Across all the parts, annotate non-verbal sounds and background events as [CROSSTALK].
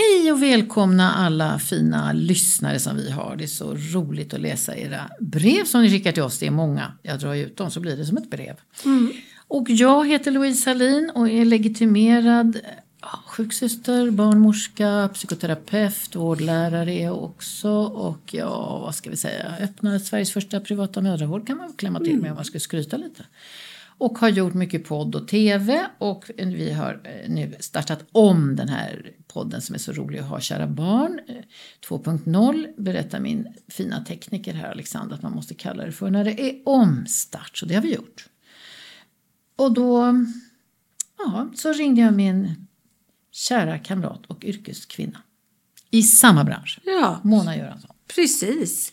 Hej och välkomna alla fina lyssnare som vi har. Det är så roligt att läsa era brev som ni skickar till oss. Det är många. Jag drar ut dem så blir det som ett brev. Och jag heter Louise Hallin och är legitimerad sjuksyster, barnmorska, psykoterapeut, vårdlärare är jag också. Och ja, vad ska vi säga, öppnade Sveriges första privata mödravård kan man klämma till med om man ska skryta lite. Och har gjort mycket podd och tv och vi har eh, nu startat om den här podden som är så rolig att ha, Kära barn eh, 2.0 berättar min fina tekniker här Alexander att man måste kalla det för när det är omstart. Så det har vi gjort. Och då ja, så ringde jag min kära kamrat och yrkeskvinna i samma bransch, Ja, Mona Göransson. Precis.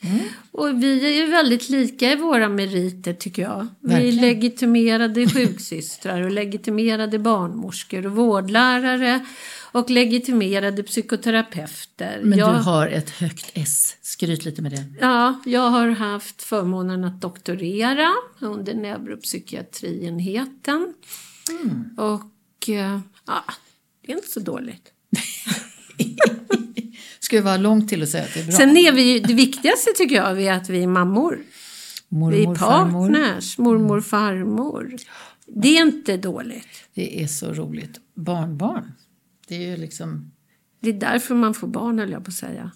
Och vi är ju väldigt lika i våra meriter tycker jag. Vi är legitimerade [LAUGHS] sjuksystrar och legitimerade barnmorskor och vårdlärare och legitimerade psykoterapeuter. Men jag, du har ett högt S, skryt lite med det. Ja, jag har haft förmånen att doktorera under neuropsykiatrienheten. Mm. Och eh, ja, det är inte så dåligt. [LAUGHS] [LAUGHS] Vi vara långt till att säga att det är bra? Sen är vi ju, det viktigaste tycker jag är att vi är mammor. Mormor, Vi är farmor. partners, mormor, farmor. Det är inte dåligt. Det är så roligt. Barnbarn. Det är ju liksom... Det är därför man får barn, höll jag på att säga.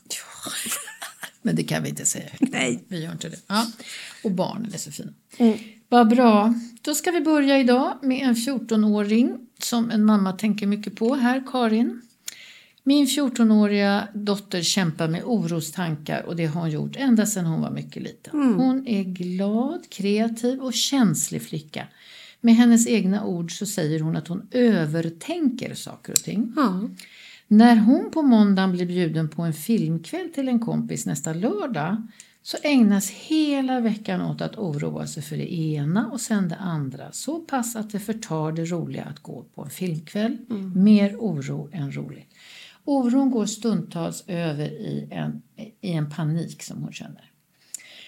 [LAUGHS] Men det kan vi inte säga. Nej. Vi gör inte det. Ja. Och barnen är så fina. Vad bra. Då ska vi börja idag med en 14-åring som en mamma tänker mycket på här, Karin. Min 14-åriga dotter kämpar med orostankar och det har hon gjort ända sedan hon var mycket liten. Hon är glad, kreativ och känslig flicka. Med hennes egna ord så säger hon att hon övertänker saker och ting. Ja. När hon på måndagen blir bjuden på en filmkväll till en kompis nästa lördag så ägnas hela veckan åt att oroa sig för det ena och sen det andra. Så pass att det förtar det roliga att gå på en filmkväll. Mer oro än roligt. Oron går stundtals över i en, i en panik som hon känner.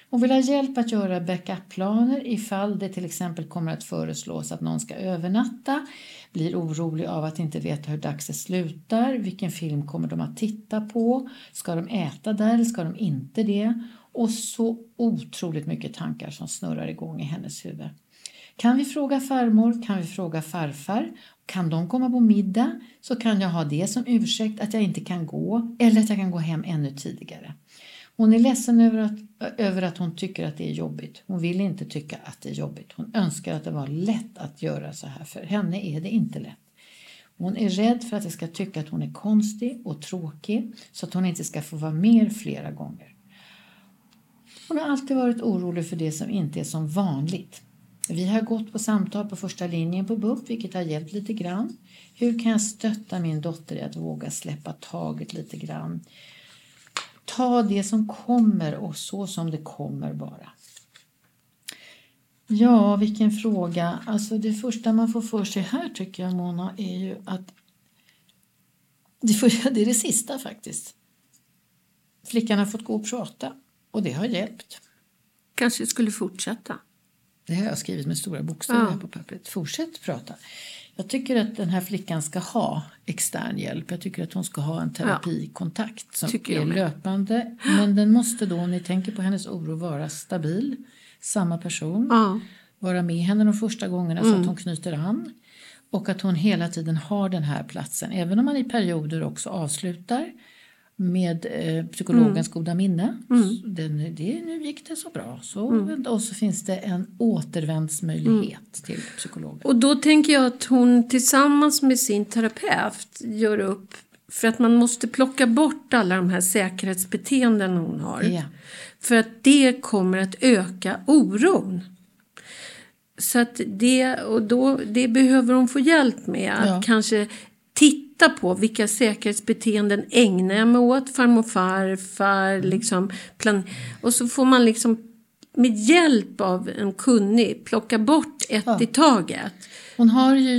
Hon vill ha hjälp att göra backup-planer ifall det till exempel kommer att föreslås att någon ska övernatta, blir orolig av att inte veta hur dags det slutar, vilken film kommer de att titta på, ska de äta där eller ska de inte det? Och så otroligt mycket tankar som snurrar igång i hennes huvud. Kan vi fråga farmor? Kan vi fråga farfar? Kan de komma på middag? Så kan jag ha det som ursäkt att jag inte kan gå eller att jag kan gå hem ännu tidigare. Hon är ledsen över att, över att hon tycker att det är jobbigt. Hon vill inte tycka att det är jobbigt. Hon önskar att det var lätt att göra så här. För henne är det inte lätt. Hon är rädd för att jag ska tycka att hon är konstig och tråkig så att hon inte ska få vara med flera gånger. Hon har alltid varit orolig för det som inte är som vanligt. Vi har gått på samtal på första linjen på BUP, vilket har hjälpt lite grann. Hur kan jag stötta min dotter i att våga släppa taget lite grann? Ta det som kommer och så som det kommer bara. Ja, vilken fråga. Alltså det första man får för sig här tycker jag Mona är ju att det, [LAUGHS] det är det sista faktiskt. Flickan har fått gå och prata och det har hjälpt. Kanske skulle fortsätta. Det har jag skrivit med stora bokstäver Ja. på pappret. Fortsätt prata. Jag tycker att den här flickan ska ha extern hjälp. Jag tycker att hon ska ha en terapikontakt som Tycker är löpande. Men den måste då, om ni tänker på hennes oro, vara stabil. Samma person. Ja. Vara med henne de första gångerna så att hon knyter an. Och att hon hela tiden har den här platsen. Även om man i perioder också avslutar med eh, psykologens goda minne. Så Den, det, nu gick det så bra. Så, Och så finns det en återvändsmöjlighet till psykologen. Och då tänker jag att hon tillsammans med sin terapeut gör upp för att man måste plocka bort alla de här säkerhetsbeteenden hon har. Ja. För att det kommer att öka oron. Så att det, och då, det behöver hon få hjälp med. Att Ja. kanske titta på vilka säkerhetsbeteenden ägnar jag mig åt, farmor och farfar, liksom, plan, och så får man liksom med hjälp av en kunnig plocka bort ett Ja. i taget. Hon har ju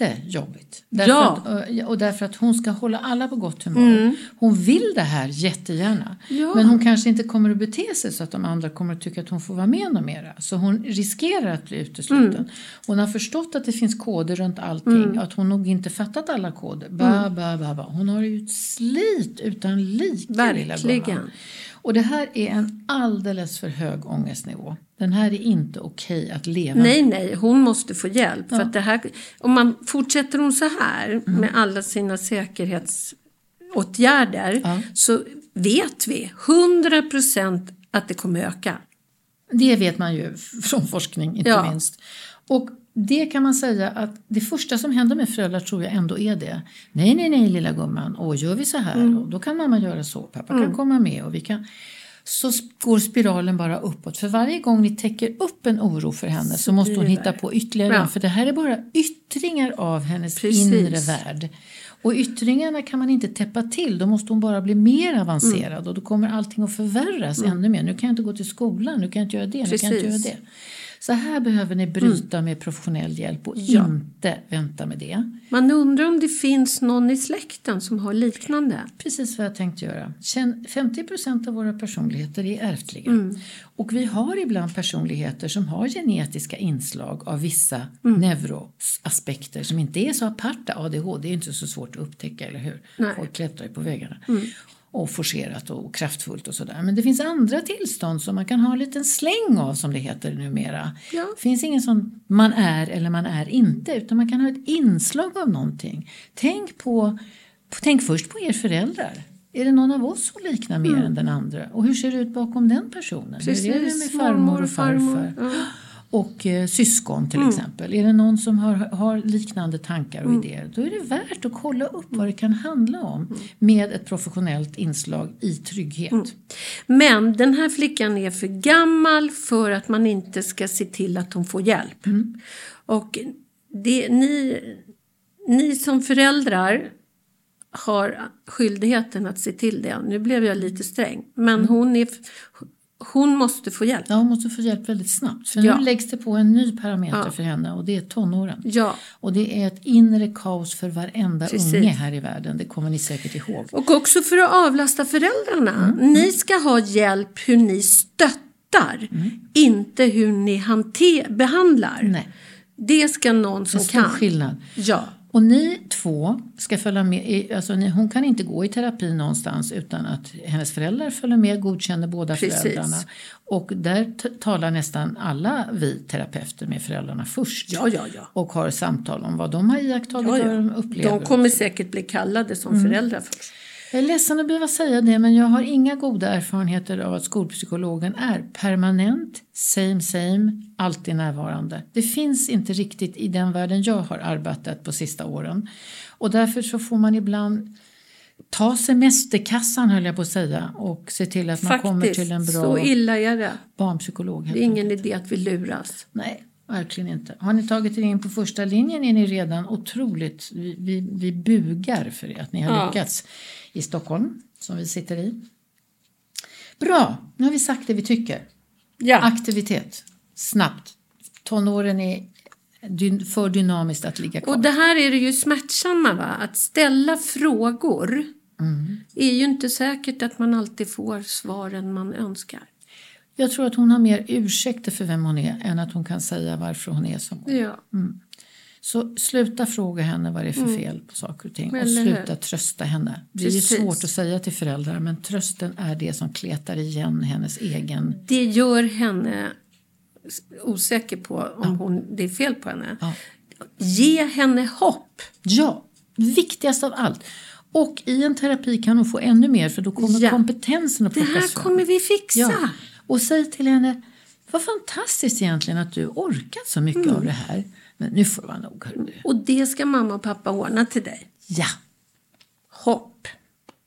jättejobbigt. Därför Ja. att, och därför att hon ska hålla alla på gott humör. Hon vill det här jättegärna. Ja. Men hon kanske inte kommer att bete sig så att de andra kommer att tycka att hon får vara med något mera. Så hon riskerar att bli utesluten. Hon har förstått att det finns koder runt allting. Att hon nog inte fattat alla koder. Ba, ba, ba, ba. Hon har ju ett slit utan like. lilla Verkligen. gumman. Och det här är en alldeles för hög ångestnnivå. Den här är inte okej att leva med. Nej, nej, hon måste få hjälp. För att det här, om man fortsätter hon så här Mm. med alla sina säkerhetsåtgärder Ja. så vet vi 100% att det kommer öka. Det vet man ju från forskning inte Ja. minst. Och det kan man säga att det första som händer med föräldrar tror jag ändå är det. Nej, nej, nej lilla gumman, och gör vi så här, Mm. och då kan mamma göra så, pappa kan komma med och vi kan... Så går spiralen bara uppåt. För varje gång ni täcker upp en oro för henne så, måste hon hitta på ytterligare Ja. För det här är bara yttringar av hennes Precis. inre värld. Och yttringarna kan man inte täppa till, då måste hon bara bli mer avancerad Mm. och då kommer allting att förvärras ännu mer. Nu kan jag inte gå till skolan, nu kan jag inte göra det, nu kan jag inte göra Precis. det. Så här behöver ni bryta med professionell hjälp och Ja. inte vänta med det. Man undrar om det finns någon i släkten som har liknande. Precis vad jag tänkte göra. Känn- 50% av våra personligheter är ärftliga. Mm. Och vi har ibland personligheter som har genetiska inslag av vissa Mm. neuroaspekter som inte är så aparta. ADHD är inte så svårt att upptäcka, eller hur? Nej. Mm. Folk klättrar ju på väggarna. Och forcerat och kraftfullt och sådär. Men det finns andra tillstånd som man kan ha en liten släng av som det heter numera. Ja. Det finns ingen sån man är eller man är inte utan man kan ha ett inslag av någonting. Tänk på, tänk först på er föräldrar. Är det någon av oss som liknar mer än den andra? Och hur ser det ut bakom den personen? Hur är det med Precis, farmor och farfar? farmor, ja. Och eh, syskon till exempel. Är det någon som har, har liknande tankar och idéer? Då är det värt att kolla upp vad det kan handla om med ett professionellt inslag i trygghet. Men den här flickan är för gammal för att man inte ska se till att hon får hjälp. Och det, ni, ni som föräldrar har skyldigheten att se till det. Nu blev jag lite sträng. Men hon, är, hon måste få hjälp. Ja, hon måste få hjälp väldigt snabbt. För Ja. nu läggs det på en ny parameter Ja. för henne och det är tonåren. Ja. Och det är ett inre kaos för varenda Precis. unge här i världen. Det kommer ni säkert ihåg. Och också för att avlasta föräldrarna. Ni ska ha hjälp hur ni stöttar. Inte hur ni behandlar. Nej. Det ska någon som En stor kan. skillnad. Ja. Och ni två ska följa med. Alltså ni, hon kan inte gå i terapi någonstans utan att hennes föräldrar följer med, godkänner båda Precis. föräldrarna. Och där talar nästan alla vi terapeuter med föräldrarna först. Ja, ja, ja. Och har samtal om vad de har iakttagit Ja, och vad de ja. upplever. De kommer säkert bli kallade som föräldrar först. Jag är ledsen att behöva säga det men jag har inga goda erfarenheter av att skolpsykologen är permanent, same same, alltid närvarande. Det finns inte riktigt i den världen jag har arbetat på sista åren. Och därför så får man ibland ta semesterkassan höll jag på att säga och se till att man kommer Faktiskt, till en så bra illa är det. barnpsykolog. Det är ingen idé att vi luras. Nej, verkligen inte. Har ni tagit er in på första linjen är ni redan otroligt, vi, vi, vi bugar för er att ni har Ja. lyckats i Stockholm, som vi sitter i. Bra, nu har vi sagt det vi tycker. Ja. Aktivitet, snabbt. tonåren är dy- för dynamiskt att ligga kvar. Och det här är det ju smärtsamma, va? att ställa frågor Mm. är ju inte säkert att man alltid får svaren man önskar. Jag tror att hon har mer ursäkter för vem hon är än att hon kan säga varför hon är som hon är. Ja. Så sluta fråga henne vad det är för fel på saker och ting och Mm. Eller hur? sluta trösta henne. Det är Precis. svårt att säga till föräldrar men trösten är det som kletar igen hennes egen... Det gör henne osäker på om hon, det är fel på henne. Ja. Ge henne hopp. Ja, viktigast av allt. Och i en terapi kan hon få ännu mer för då kommer Ja. kompetensen att Det plockas här fram. kommer vi fixa. Ja. Och säg till henne, vad fantastiskt egentligen att du orkat så mycket Mm. av det här. Men nu får det vara nog. hörru. Och det ska mamma och pappa ordna till dig. Ja, Hopp.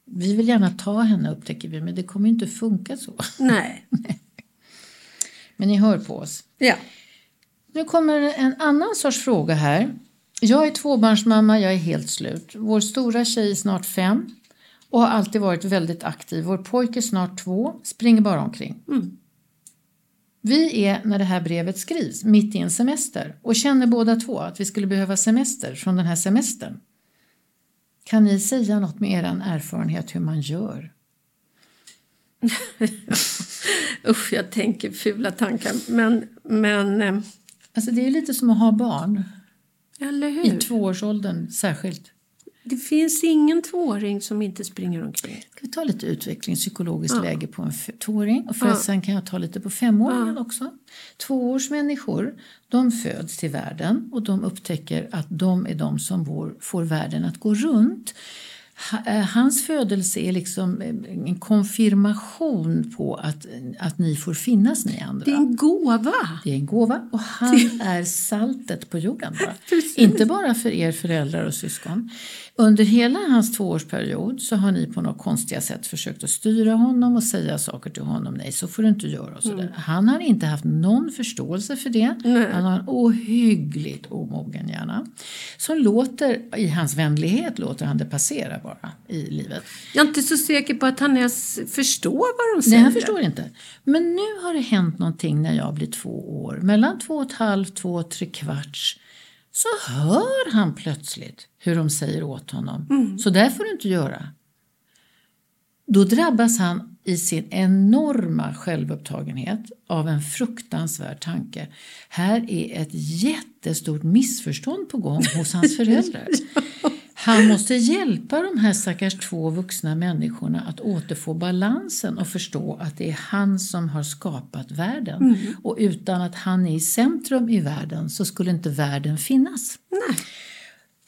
vi vill gärna ta henne upptäcker vi, men det kommer inte funka så. [LAUGHS] Nej. Men ni hör på oss. Ja. Nu kommer en annan sorts fråga här. Jag är tvåbarnsmamma, jag är helt slut. Vår stora tjej är snart fem och har alltid varit väldigt aktiv. Vår pojke är snart två, springer bara omkring. Vi är, när det här brevet skrivs, mitt i en semester och känner båda två att vi skulle behöva semester från den här semestern. Kan ni säga något med er erfarenhet hur man gör? [LAUGHS] Usch, jag tänker fula tankar. Men, men eh, Alltså det är lite som att ha barn, i tvåårsåldern särskilt. Det finns ingen tvååring som inte springer omkring. Ska vi ta lite utveckling, psykologiskt läge på en tvååring? Och förresten kan jag ta lite på femåringen också. Tvåårsmänniskor, de föds till världen och de upptäcker att de är de som får världen att gå runt. Eh, Hans födelse är liksom eh, en konfirmation på att, att ni får finnas ni andra. Det är en gåva. Det är en gåva och han är saltet på jorden. Bara. [LAUGHS] Inte bara för er föräldrar och syskon. Under hela hans tvåårsperiod så har ni på något konstiga sätt försökt att styra honom och säga saker till honom. Nej, så får du inte göra. Och sådär. Han har inte haft någon förståelse för det. Han har en ohyggligt omogen hjärna. Som låter, i hans vänlighet låter han det passera bara i livet. Jag är inte så säker på att han ens förstår vad de säger. Nej, han förstår inte. Men nu har det hänt någonting när jag blir två år. Mellan två och ett halvt, två och tre kvarts. Så hör han plötsligt hur de säger åt honom. Så där får du inte göra. Då drabbas han i sin enorma självupptagenhet av en fruktansvärd tanke. Här är ett jättestort missförstånd på gång hos hans [LAUGHS] föräldrar. Han måste hjälpa de här stackars två vuxna människorna att återfå balansen och förstå att det är han som har skapat världen. Och utan att han är i centrum i världen så skulle inte världen finnas. Nej.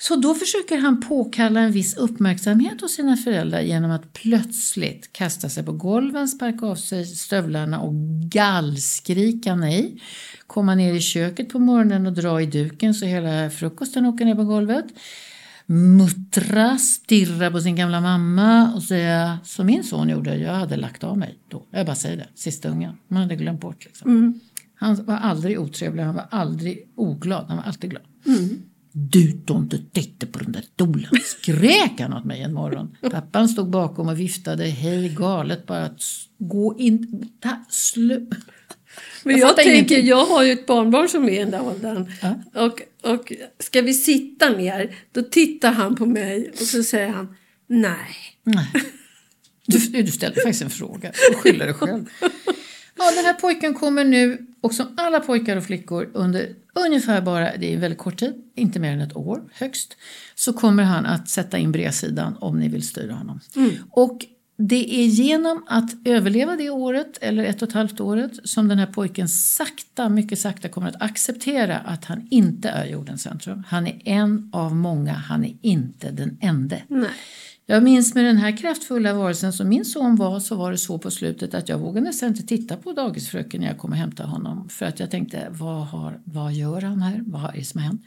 Så då försöker han påkalla en viss uppmärksamhet hos sina föräldrar genom att plötsligt kasta sig på golven, sparka av sig stövlarna och gallskrika nej. Komma ner i köket på morgonen och dra i duken så hela frukosten åker ner på golvet. Muttra, stirra på sin gamla mamma och säga som min son gjorde, jag hade lagt av mig då. Jag bara säger det, sista ungen. Man hade glömt bort liksom. Han var aldrig otrevlig, han var aldrig oglad, han var alltid glad. Du Tomte, titta på den där stolen, skrek han åt mig en morgon. Pappan stod bakom och viftade, hej galet bara gå in, ta, slö. Men Jag jag, tänker, ingenting. jag har ju ett barnbarn som är i den där åldern. Ja. Och, och ska vi sitta ner, då tittar han på mig och så säger han nej. Nej. Du, du ställde faktiskt en fråga, du skyller dig själv. Ja, den här pojken kommer nu, och som alla pojkar och flickor under ungefär bara, det är en väldigt kort tid, inte mer än ett år högst, så kommer han att sätta in bredsidan om ni vill styra honom. Och det är genom att överleva det året, eller ett och ett halvt året, som den här pojken sakta, mycket sakta kommer att acceptera att han inte är jordens centrum. Han är en av många, han är inte den ende. nej. Jag minns med den här kraftfulla varelsen som min son var så var det så på slutet att jag vågade nästan inte titta på dagisfröken när jag kom och hämtade honom. För att jag tänkte, vad, har, vad gör han här? Vad är det som har hänt?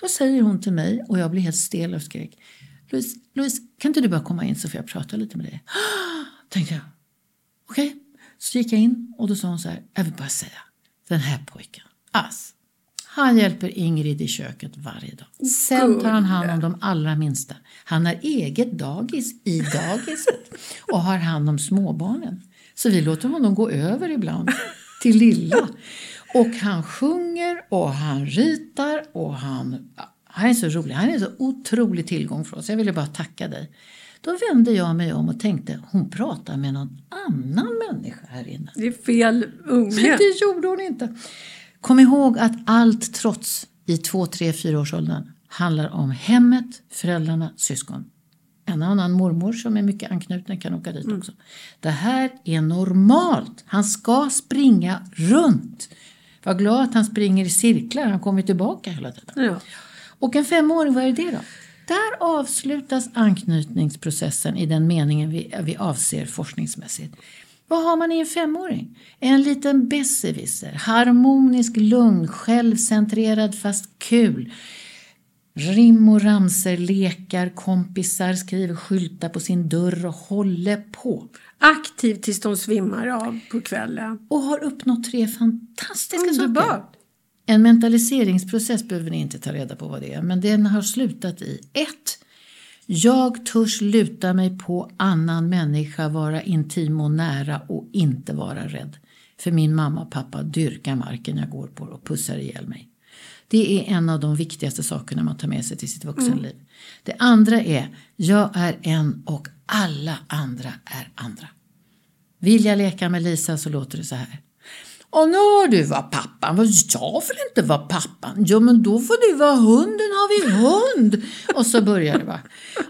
Då säger hon till mig och jag blir helt stel och skrek. Louise, Louise, kan inte du bara komma in så får jag prata lite med dig? [GASPS] tänkte jag. Okej. Så gick jag in och då sa hon så här, jag vill bara säga, den här pojken, ass. Han hjälper Ingrid i köket varje dag. Sen tar han hand om de allra minsta. Han har eget dagis i dagiset [LAUGHS] och har hand om småbarnen. Så vi låter honom gå över ibland till lilla. Och han sjunger och han ritar och han, han är så rolig. Han är så otrolig tillgång för oss. Jag ville bara tacka dig. Då vände jag mig om och tänkte, hon pratar med någon annan människa här inne. Det är fel unge. Men [LAUGHS] det gjorde hon inte. Kom ihåg att allt trots i två, tre, fyra års åldern handlar om hemmet, föräldrarna, syskon. En annan mormor som är mycket anknuten kan åka dit också. Det här är normalt. Han ska springa runt. Var glad att han springer i cirklar. Han kommer tillbaka hela tiden. Ja. Och en femåring, vad är det då? Där avslutas anknytningsprocessen i den meningen vi, vi avser forskningsmässigt. Vad har man i en femåring? En liten besserwisser, harmonisk, lugn, självcentrerad fast kul. Rim och ramser, lekar, kompisar, skriver skyltar på sin dörr och håller på. Aktiv tills de svimmar av på kvällen. Och har uppnått tre fantastiska saker. En mentaliseringsprocess behöver ni inte ta reda på vad det är, men den har slutat i 1. Jag törs luta mig på annan människa, vara intim och nära och inte vara rädd. För min mamma och pappa dyrkar marken jag går på och pussar ihjäl mig. Det är en av de viktigaste sakerna man tar med sig till sitt vuxenliv. Det andra är, jag är en och alla andra är andra. Vill jag leka med Lisa så låter det så här. Och nu du var pappan. Vad jag får inte vara pappan. Jo men då får du vara hunden. Har vi hund? Och så börjar det va.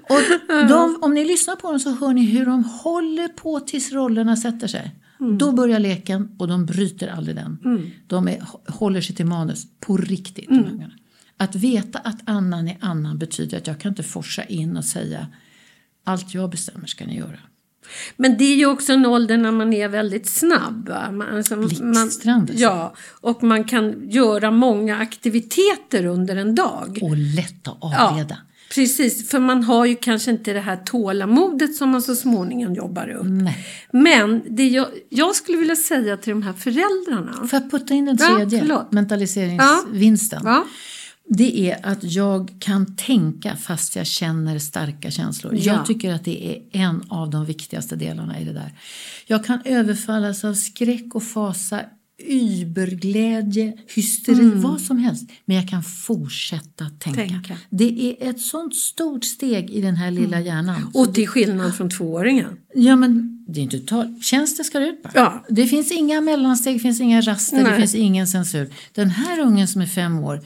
Och de, om ni lyssnar på dem så hör ni hur de håller på tills rollerna sätter sig. Då börjar leken och de bryter aldrig den. De är, håller sig till manus på riktigt. ungarna. Att veta att annan är annan betyder att jag kan inte forsa in och säga allt jag bestämmer ska ni göra. Men det är ju också en ålder när man är väldigt snabb. Man, alltså, Blixtrande. Ja, och man kan göra många aktiviteter under en dag. Och lätt att avleda. Precis, för man har ju kanske inte det här tålamodet som man så småningom jobbar upp. Nej. Men det jag, jag skulle vilja säga till de här föräldrarna. Får jag putta in Ja, tredje förlåt. mentaliseringsvinsten? Ja, Det är att jag kan tänka fast jag känner starka känslor. Ja. Jag tycker att det är en av de viktigaste delarna i det där. Jag kan överfallas av skräck och fasa, überglädje, hysteri, vad som helst. Men jag kan fortsätta tänka. Mm. Tänka. Det är ett sånt stort steg i den här lilla hjärnan. och till skillnad från tvååringen. Ja, men det är inte tal. Det ska det ut bara. Ja. Det finns inga mellansteg, det finns inga raster, det Nej. finns ingen censur. Den här ungen som är fem år,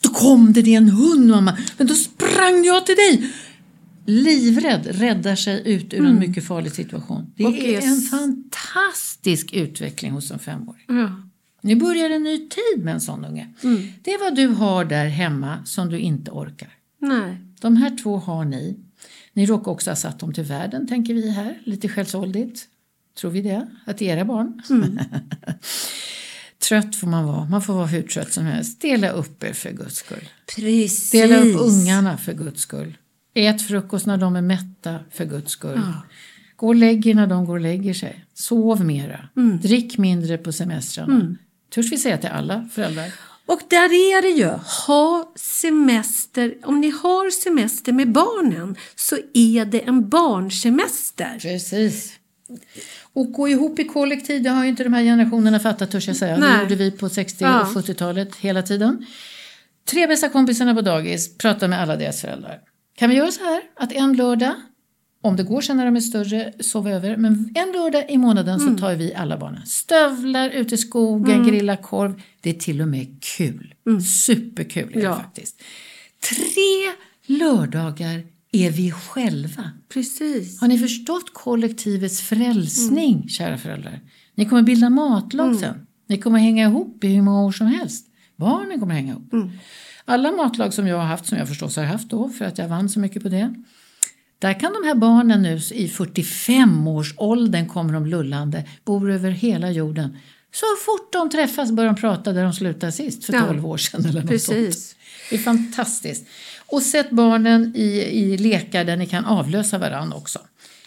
då kom det, en hund mamma, men då sprang jag till dig. Livrädd räddar sig ut ur en mycket farlig situation. Det Och är en fantastisk utveckling hos en femåring. Ja. Nu börjar en ny tid med en sån unge. Det är vad du har där hemma som du inte orkar. Nej. De här två har ni. Ni råkar också ha satt dem till världen, tänker vi här. Lite självsvåldigt. Tror vi det? Att det är era barn? [LAUGHS] Trött får man vara. Man får vara hur trött som helst. Dela upp er för guds skull. Precis. Dela upp ungarna för guds skull. Ät frukost när de är mätta för guds skull. Gå och lägg er när de går och lägger sig. Sov mera. Drick mindre på semestrarna. Törs vi säga till alla föräldrar? Och där är det ju, ha semester, om ni har semester med barnen så är det en barnsemester. Precis. Och gå ihop i kollektiv, det har ju inte de här generationerna fattat törs jag säga. Det Nej. gjorde vi på 60 Ja. och 70-talet hela tiden. Tre bästa kompisarna på dagis pratar med alla deras föräldrar. Kan vi göra så här att en lördag, om det går sen när de är större, sova över, men en lördag i månaden så tar vi alla barnen. Stövlar ut i skogen, grilla korv. Det är till och med kul. Superkul är det Ja. faktiskt. Tre lördagar är vi själva. Precis. Har ni förstått kollektivets frälsning, kära föräldrar? Ni kommer bilda matlag sen. Ni kommer hänga ihop i hur många år som helst. Barnen kommer hänga ihop. Alla matlag som jag har haft, som jag förstås har haft då, för att jag vann så mycket på det. Där kan de här barnen nu i 45-årsåldern kommer de lullande, bor över hela jorden. Så fort de träffas börjar de prata där de slutade sist, för Ja, 12 år sedan eller något precis. sånt. Det är fantastiskt. Och sätt barnen i, i lekar där ni kan avlösa varandra också.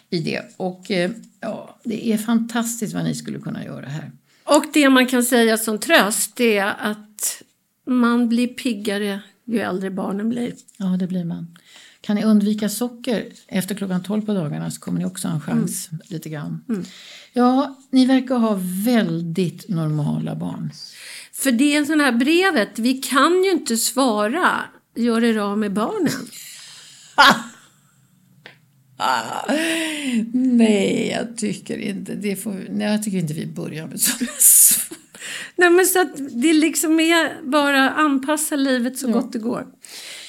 I det. Och eh, ja, det är fantastiskt vad ni skulle kunna göra här. Och det man kan säga som tröst är att man blir piggare ju äldre barnen blir. Ja, det blir man. Kan ni undvika socker efter klockan 12 på dagarna så kommer ni också ha en chans lite grann. Ja, ni verkar ha väldigt normala barn. För det är en sån här brevet, vi kan ju inte svara gör er av med barnen. [LAUGHS] Nej, jag tycker inte det. Får, nej, jag tycker inte vi börjar med sådana Nej men så att det liksom är bara anpassa livet så gott det går.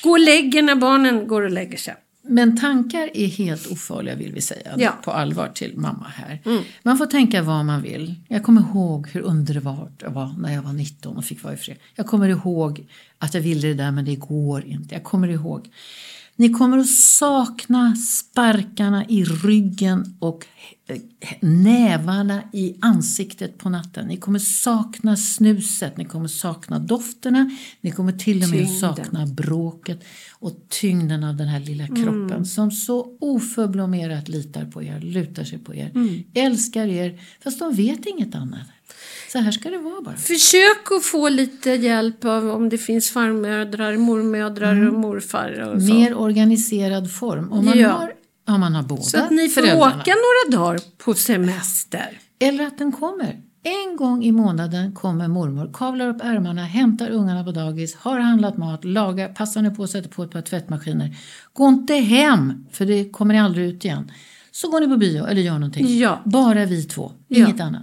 Gå och lägg när barnen går och lägger sig. Men tankar är helt ofarliga vill vi säga. Ja. På allvar till mamma här. Man får tänka vad man vill. Jag kommer ihåg hur underbart det var när jag var 19 och fick vara i fred. Jag kommer ihåg att jag ville det där men det går inte. Jag kommer ihåg. Ni kommer att sakna sparkarna i ryggen och eh, nävarna i ansiktet på natten. Ni kommer sakna snuset, ni kommer sakna dofterna, ni kommer till och med Tyngden. sakna bråket och tyngden av den här lilla kroppen som så oförblommerat litar på er, lutar sig på er, älskar er, fast de vet inget annat. Så här ska det vara bara. Försök att få lite hjälp av om det finns farmödrar, mormödrar och morfar och så. Mer organiserad form. Om man, Ja. har, om man har båda Så att ni får föräldrarna. åka några dagar på semester. Eller att den kommer. En gång i månaden kommer mormor, kavlar upp ärmarna, hämtar ungarna på dagis, har handlat mat, lagar, passar nu på att sätta på ett par tvättmaskiner. Gå inte hem, för det kommer ni aldrig ut igen. Så går ni på bio eller gör någonting. Ja. Bara vi två, Ja. inget annat.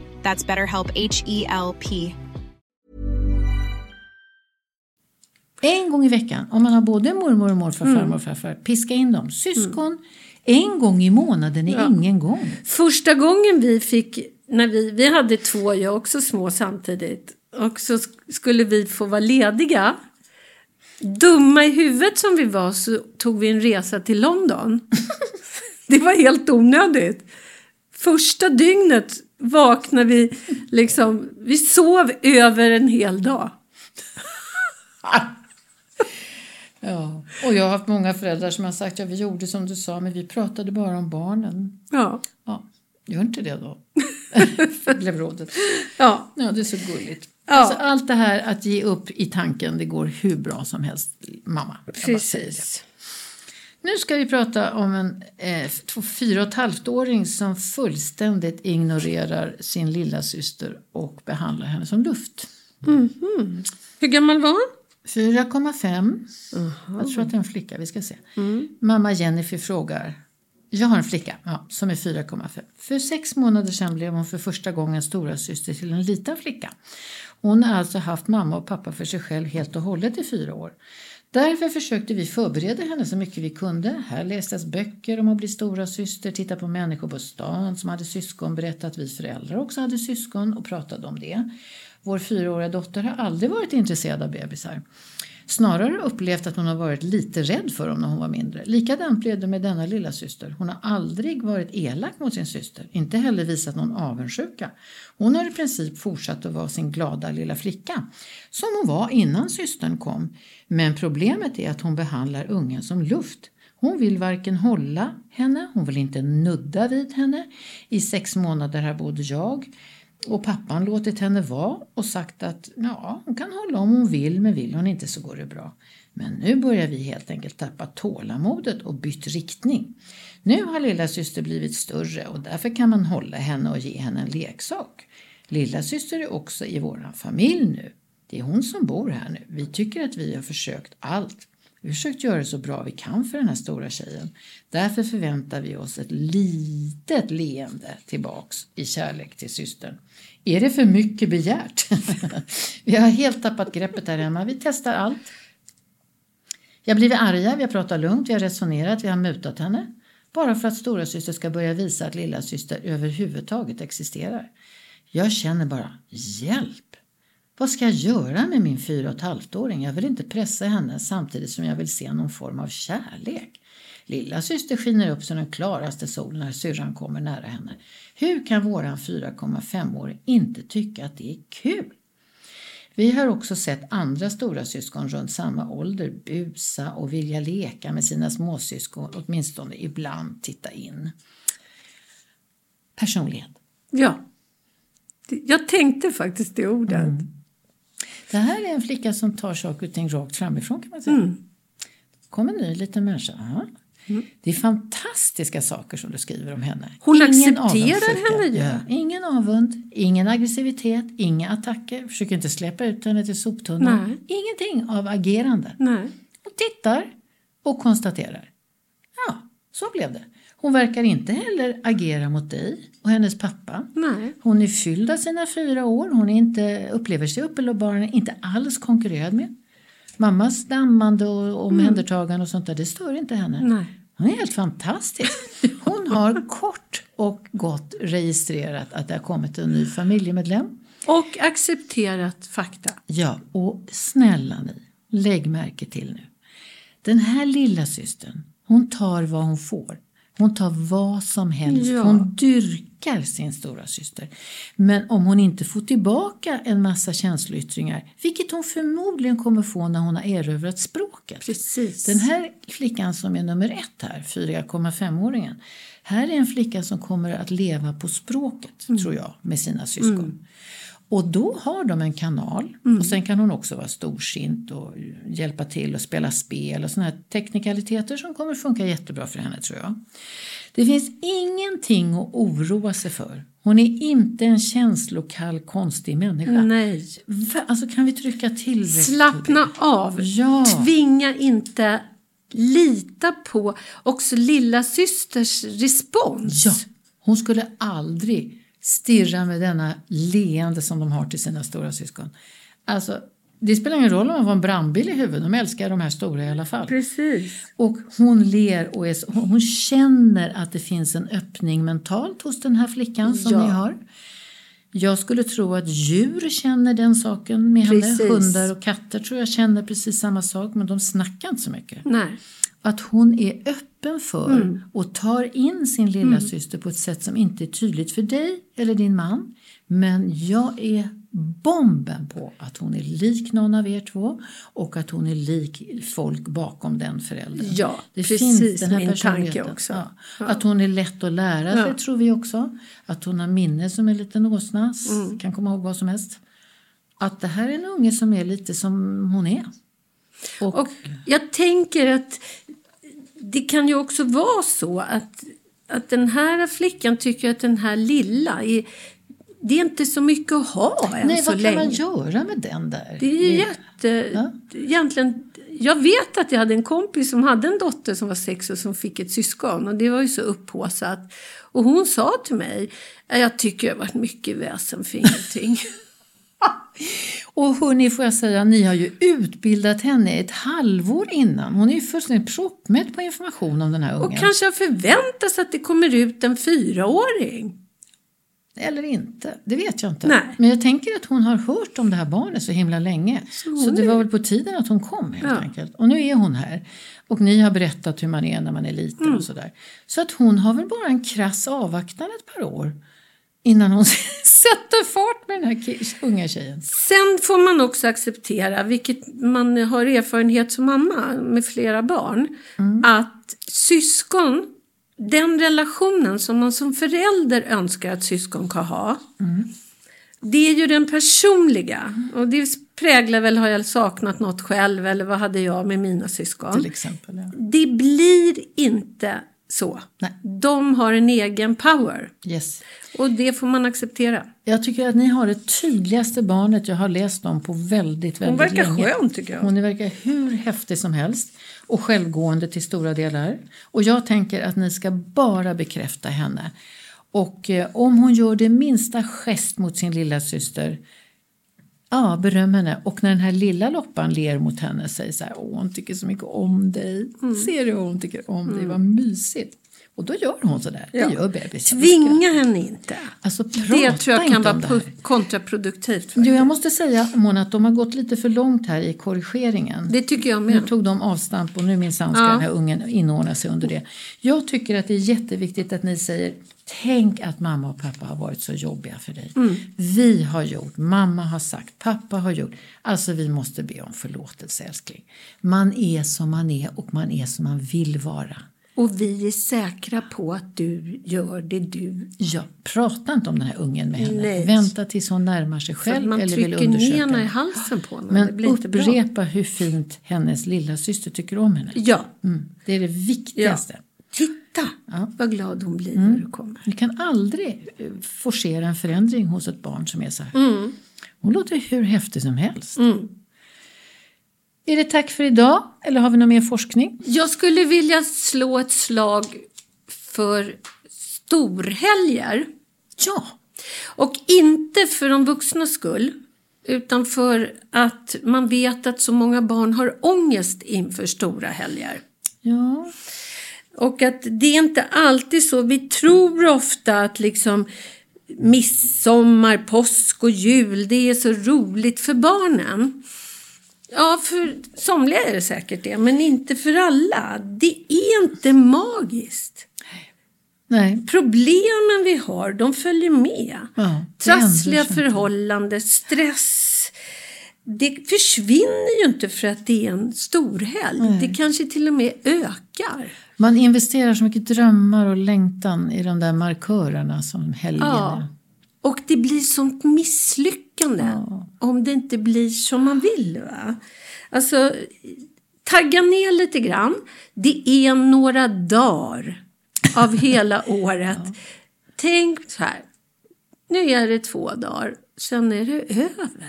That's BetterHelp H E L P. En gång i veckan, om man har både mormor och morfar, farmor och farfar, piska in dem. Syskon, en gång i månaden är ingen gång. Första gången vi fick, när vi, vi hade två, jag också små samtidigt. Och så sk- skulle vi få vara lediga. Dumma i huvudet som vi var så tog vi en resa till London. [LAUGHS] Det var helt onödigt. Första dygnet vaknade vi liksom, vi sov över en hel dag. [LAUGHS] Ja. Och jag har haft många föräldrar som har sagt, ja vi gjorde som du sa, men vi pratade bara om barnen. Ja. Ja, gör inte det då. [LAUGHS] blev rådet. Ja. Ja, det är så gulligt. Ja. Alltså, allt det här att ge upp i tanken, det går hur bra som helst, mamma. Precis. Nu ska vi prata om en eh, fyra och ett halvt-åring som fullständigt ignorerar sin lilla syster och behandlar henne som luft. Hur gammal var hon? 4,5. Jag tror att det är en flicka, vi ska se. Mamma Jennifer frågar. Jag har en flicka ja, som är 4,5. För sex månader sedan blev hon för första gången stora syster till en liten flicka. Hon har alltså haft mamma och pappa för sig själv helt och hållet i fyra år. Därför försökte vi förbereda henne så mycket vi kunde. Här lästes böcker om att bli stora syster, titta på människor på stan som hade syskon, berätta att vi föräldrar också hade syskon och pratade om det. Vår fyraåriga dotter har aldrig varit intresserad av bebisar. Snarare upplevt att hon har varit lite rädd för dem när hon var mindre. Likadant blev det med denna lilla syster. Hon har aldrig varit elak mot sin syster, inte heller visat någon avundsjuka. Hon har i princip fortsatt att vara sin glada lilla flicka, som hon var innan systern kom. Men problemet är att hon behandlar ungen som luft. Hon vill varken hålla henne, hon vill inte nudda vid henne. I sex månader har både jag och pappan låtit henne vara och sagt att ja, hon kan hålla om hon vill, men vill hon inte så går det bra. Men nu börjar vi helt enkelt tappa tålamodet och bytt riktning. Nu har lilla syster blivit större och därför kan man hålla henne och ge henne en leksak. Lilla syster är också i vår familj nu. Det är hon som bor här nu. Vi tycker att vi har försökt allt. Vi har försökt göra det så bra vi kan för den här stora tjejen. Därför förväntar vi oss ett litet leende tillbaks i kärlek till systern. Är det för mycket begärt? [LAUGHS] vi har helt tappat greppet här hemma. Vi testar allt. Vi har blivit arga, vi har pratat lugnt, vi har resonerat, vi har mutat henne. Bara för att stora syster ska börja visa att lilla syster överhuvudtaget existerar. Jag känner bara, hjälp! Vad ska jag göra med min fyra och ett halvt-åring? Jag vill inte pressa henne samtidigt som jag vill se någon form av kärlek. Lilla syster skiner upp som den klaraste sol när syrran kommer nära henne. Hur kan våran 4,5-åring inte tycka att det är kul? Vi har också sett andra stora syskon runt samma ålder busa och vilja leka med sina småsyskon, åtminstone ibland titta in. Personlighet. Ja. Jag tänkte faktiskt det ordet. Mm. Det här är en flicka som tar saker och ting rakt framifrån kan man säga. Mm. kommer en ny liten människa. Aha. Mm. Det är fantastiska saker som du skriver om henne. Hon ingen accepterar henne ju. Ja. Ingen avund, ingen aggressivitet, inga attacker. Försöker inte släppa ut henne till soptunnan. Ingenting av agerande. Nej. Hon tittar och konstaterar. Ja, så blev det. Hon verkar inte heller agera mot dig och hennes pappa. Nej. Hon är fylld av sina fyra år. Hon är inte, upplever sig uppenbarligen inte alls konkurrerad med. Mammas dammande och omhändertagande och sånt där, det stör inte henne. Nej. Hon är helt fantastisk. [LAUGHS] Hon har kort och gott registrerat att det har kommit en ny familjemedlem. Och accepterat fakta. Ja, och snälla ni, lägg märke till nu. Den här lilla systern, hon tar vad hon får. Hon tar vad som helst. Ja. Hon dyrkar sin stora syster. Men om hon inte får tillbaka en massa känsloyttringar, vilket hon förmodligen kommer få när hon har erövrat språket. Precis. Den här flickan som är nummer ett här, 4,5-åringen, här är en flicka som kommer att leva på språket, mm. tror jag, med sina syskon. Mm. Och då har de en kanal mm. och sen kan hon också vara storsint och hjälpa till och spela spel och såna här teknikaliteter som kommer funka jättebra för henne tror jag. Det finns ingenting att oroa sig för. Hon är inte en känslokall konstig människa. Nej. Alltså kan vi trycka till? Slappna av. Ja. Tvinga inte. Lita på också lilla systers respons. Ja. Hon skulle aldrig stirrar med denna leende som de har till sina stora syskon. Alltså, det spelar ingen roll om man får en brandbil i huvudet, de älskar de här stora i alla fall. Precis. Och hon ler och är, hon känner att det finns en öppning mentalt hos den här flickan som ja. ni har. Jag skulle tro att djur känner den saken med precis. henne. Hundar och katter tror jag känner precis samma sak men de snackar inte så mycket. Nej. Att hon är öppen för mm. och tar in sin lilla mm. syster på ett sätt som inte är tydligt för dig eller din man. Men jag är bomben på att hon är lik någon av er två och att hon är lik folk bakom den föräldern. Ja, det precis finns den här min tanke också. Ja. Ja. Att hon är lätt att lära sig ja. tror vi också. Att hon har minne som en liten åsna, mm. kan komma ihåg vad som helst. Att det här är en unge som är lite som hon är. Och, och jag tänker att det kan ju också vara så att, att den här flickan tycker att den här lilla är det är inte så mycket att ha än Nej, så vad länge. kan man göra med den där? Det är jätte... Ja? Egentligen, jag vet att jag hade en kompis som hade en dotter som var sex och som fick ett syskon. Och det var ju så upphåsat. Och hon sa till mig, jag tycker det har varit mycket väsen för ingenting. [LAUGHS] Och hörni, får jag säga, ni har ju utbildat henne ett halvår innan. Hon är ju fullständigt proppmätt på information om den här ungen. Och kanske har förväntat sig att det kommer ut en fyraåring. Eller inte, det vet jag inte. Nej. Men jag tänker att hon har hört om det här barnet så himla länge. Så, så det var väl på tiden att hon kom helt ja. enkelt. Och nu är hon här. Och ni har berättat hur man är när man är liten mm. och sådär. Så att hon har väl bara en krass avvaktan ett par år innan hon [LAUGHS] sätter fart med den här unga tjejen. Sen får man också acceptera, vilket man har erfarenhet som mamma med flera barn, mm. att syskon, den relationen som man som förälder önskar att syskon kan ha, mm. det är ju den personliga. Och det präglar väl, har jag saknat något själv eller vad hade jag med mina syskon? Till exempel, ja. Det blir inte så. Nej. De har en egen power. Yes. Och det får man acceptera. Jag tycker att ni har det tydligaste barnet jag har läst om på väldigt, väldigt Hon verkar länge. skön tycker jag. Hon verkar hur häftig som helst och självgående till stora delar. Och jag tänker att ni ska bara bekräfta henne. Och eh, om hon gör det minsta gest mot sin lilla syster Ja, beröm henne. Och när den här lilla loppan ler mot henne och säger så här, åh hon tycker så mycket om dig. Mm. Ser du hon tycker om dig, vad mysigt. Och då gör hon så där. Ja. Det gör bebis. Tvinga henne inte. Alltså, Det tror jag kan vara kontraproduktivt. Jo, jag måste säga Mona att de har gått lite för långt här i korrigeringen. Det tycker jag Nu med. tog de avstamp och nu minsann ska Ja. den här ungen inordna sig under det. Jag tycker att det är jätteviktigt att ni säger Tänk att mamma och pappa har varit så jobbiga för dig. Mm. Vi har gjort, mamma har sagt, pappa har gjort. Alltså vi måste be om förlåtelse älskling. Man är som man är och man är som man vill vara. Och vi är säkra på att du gör det du... Ja, prata inte om den här ungen med henne. Nej. Vänta tills hon närmar sig själv man eller vill undersöka. ner henne i halsen på henne. det Men upprepa hur fint hennes lilla syster tycker om henne. Ja. Mm, det är det viktigaste. Titta Ja. vad glad hon blir Mm. när du kommer. Ni kan aldrig eh, forcera en förändring hos ett barn som är så här. Mm. Hon låter hur häftig som helst. Är det tack för idag eller har vi någon mer forskning? Jag skulle vilja slå ett slag för storhelger. Ja, Och inte för de vuxnas skull. Utan för att man vet att så många barn har ångest inför stora helger. ja. Och att det är inte alltid så. Vi tror ofta att liksom midsommar, påsk och jul, det är så roligt för barnen. Ja, för somliga är det säkert det, men inte för alla. Det är inte magiskt. Nej. Problemen vi har, de följer med. Ja, Trassliga förhållanden, stress. Det försvinner ju inte för att det är en storhelg. Det kanske till och med ökar. Man investerar så mycket drömmar och längtan i de där markörerna som helgen Ja. är. Och det blir sånt misslyckande om det inte blir som man vill. Va? Alltså, tagga ner lite grann. Det är några dagar av [LAUGHS] hela året. Tänk så här. Nu är det två dagar, sen är det över.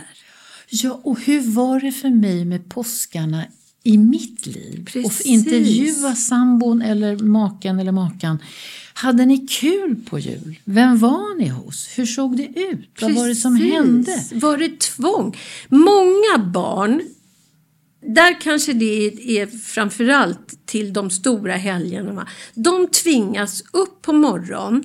Ja, och hur var det för mig med påskarna i mitt liv? Och Precis. intervjua sambon eller maken eller makan. Hade ni kul på jul? Vem var ni hos? Hur såg det ut? Vad var det som Precis. hände? Var det tvång? Många barn, där kanske det är framförallt till de stora helgerna, de tvingas upp på morgon,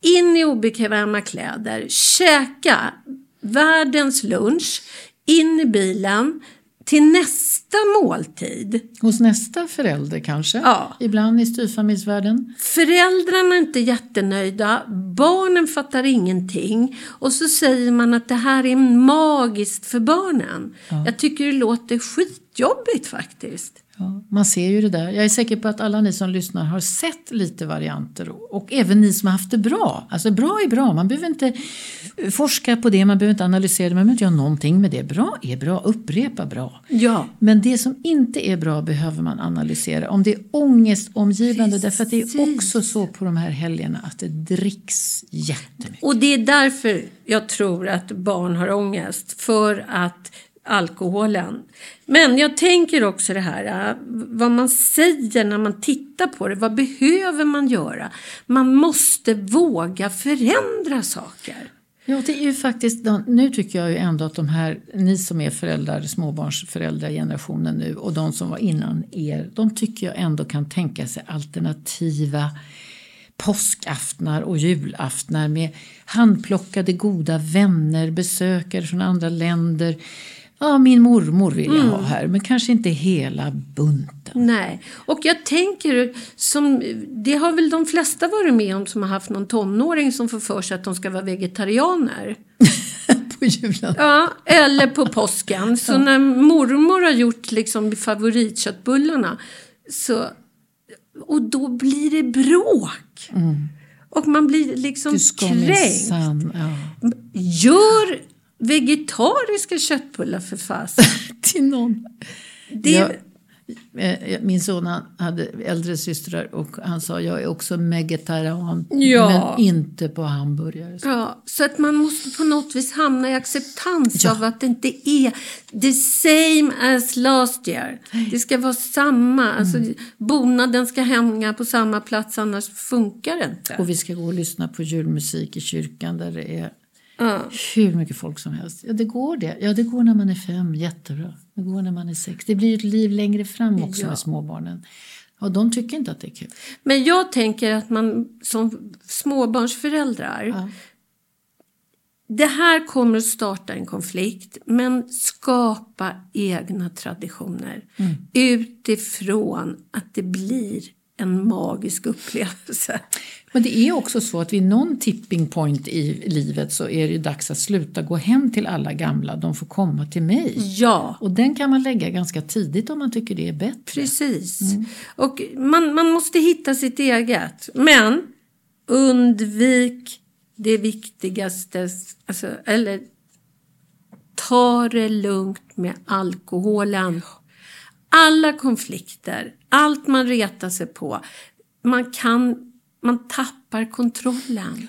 in i obekväma kläder, käka världens lunch, in i bilen, till nästa måltid. Hos nästa förälder kanske? Ja. Ibland i styvfamiljsvärlden? Föräldrarna är inte jättenöjda, barnen fattar ingenting och så säger man att det här är magiskt för barnen. Jag tycker det låter skitjobbigt faktiskt. Ja, man ser ju det där. Jag är säker på att alla ni som lyssnar har sett lite varianter och, och även ni som har haft det bra. Alltså bra är bra, man behöver inte forska på det, man behöver inte analysera det, man behöver inte göra någonting med det. Bra är bra, upprepa bra. Ja. Men det som inte är bra behöver man analysera. Om det är ångestomgivande, därför att det är Precis. också så på de här helgerna att det dricks jättemycket. Och det är därför jag tror att barn har ångest. För att alkoholen. Men jag tänker också det här, äh, vad man säger när man tittar på det. Vad behöver man göra? Man måste våga förändra saker. Ja, det är ju faktiskt, nu tycker jag ju ändå att de här, ni som är föräldrar, småbarnsföräldragenerationen nu och de som var innan er, de tycker jag ändå kan tänka sig alternativa påskaftnar och julaftnar med handplockade goda vänner, besökare från andra länder. Ja, min mormor vill jag ha här, men kanske inte hela bunten. Nej, och jag tänker som det har väl de flesta varit med om som har haft någon tonåring som får för sig att de ska vara vegetarianer. [LAUGHS] på julen. Ja, eller på påsken. Så när mormor har gjort liksom favoritköttbullarna så och då blir det bråk. Och man blir liksom Mm. Kränkt. ja. Gör vegetariska köttbullar för fasen. [LAUGHS] Till någon. Det, Ja, Eh, Min son han hade äldre systrar och han sa jag är också vegetarian Ja. men inte på hamburgare. Ja, så att man måste på något vis hamna i acceptans Ja. av att det inte är the same as last year. Det ska vara samma. Alltså, Mm. bonaden ska hänga på samma plats, annars funkar det inte. Och vi ska gå och lyssna på julmusik i kyrkan där det är Ja. hur mycket folk som helst. Ja, det går det. Ja, det går när man är fem. Jättebra. Det går när man är sex. Det blir ett liv längre fram också Ja. med småbarnen. Och de tycker inte att det är kul. Men jag tänker att man som småbarnsföräldrar Ja. Det här kommer att starta en konflikt, men skapa egna traditioner Mm. utifrån att det blir en magisk upplevelse. Men det är också så att vid någon tipping point i livet så är det dags att sluta gå hem till alla gamla. De får komma till mig. Ja, Och den kan man lägga ganska tidigt om man tycker det är bättre. precis. Och man, man måste hitta sitt eget. Men undvik det viktigaste, alltså, eller ta det lugnt med alkoholen. Alla konflikter, allt man retar sig på, man kan, man tappar kontrollen.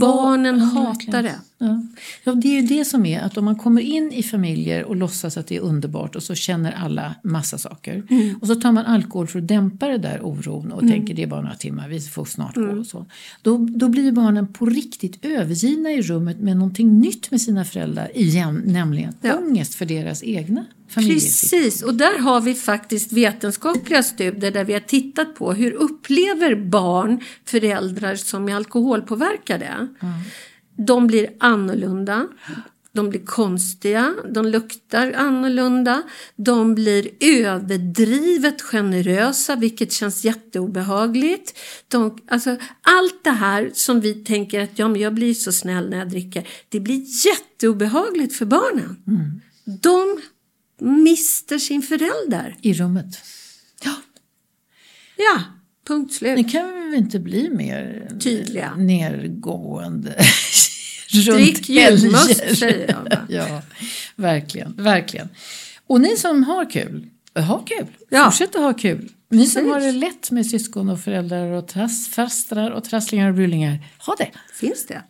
Barnen Ja, hatar det. Ja. ja, det är ju det som är att om man kommer in i familjer och låtsas att det är underbart och så känner alla massa saker. Och så tar man alkohol för att dämpa det där oron och tänker det är bara några timmar, vi får snart gå och så. Då, då blir barnen på riktigt övergivna i rummet med någonting nytt med sina föräldrar igen, nämligen Ja. ångest för deras egna. Precis, och där har vi faktiskt vetenskapliga studier där vi har tittat på hur upplever barn föräldrar som är alkoholpåverkade. De blir annorlunda, de blir konstiga, de luktar annorlunda, de blir överdrivet generösa vilket känns jätteobehagligt. De, alltså, allt det här som vi tänker att ja, men jag blir så snäll när jag dricker, det blir jätteobehagligt för barnen. De mister sin förälder. I rummet. Ja. Ja, punkt slut. Det kan väl inte bli mer Tydliga. nergående [LAUGHS] Drick julmust, säger jag bara. [LAUGHS] ja, verkligen, verkligen. Och ni som har kul, ha kul. Ja. Fortsätt att ha kul. Ni som Precis. har det lätt med syskon och föräldrar och trass, fastrar och trasslingar och brullingar, ha det. Finns det?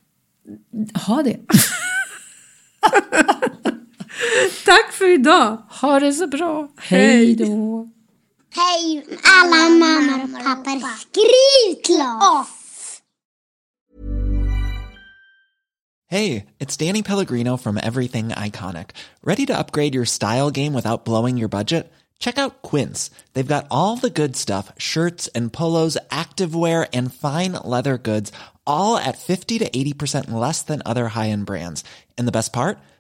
Ha det. [LAUGHS] [LAUGHS] Tack för idag. Ha det så bra. Hej. Hej då. Hej alla mammor och pappor, skrivklas! Hey, it's Danny Pellegrino from Everything Iconic. Ready to upgrade your style game without blowing your budget? Check out Quince. They've got all the good stuff shirts and polos, activewear, and fine leather goods, all at 50 to 80% less than other high end brands. And the best part?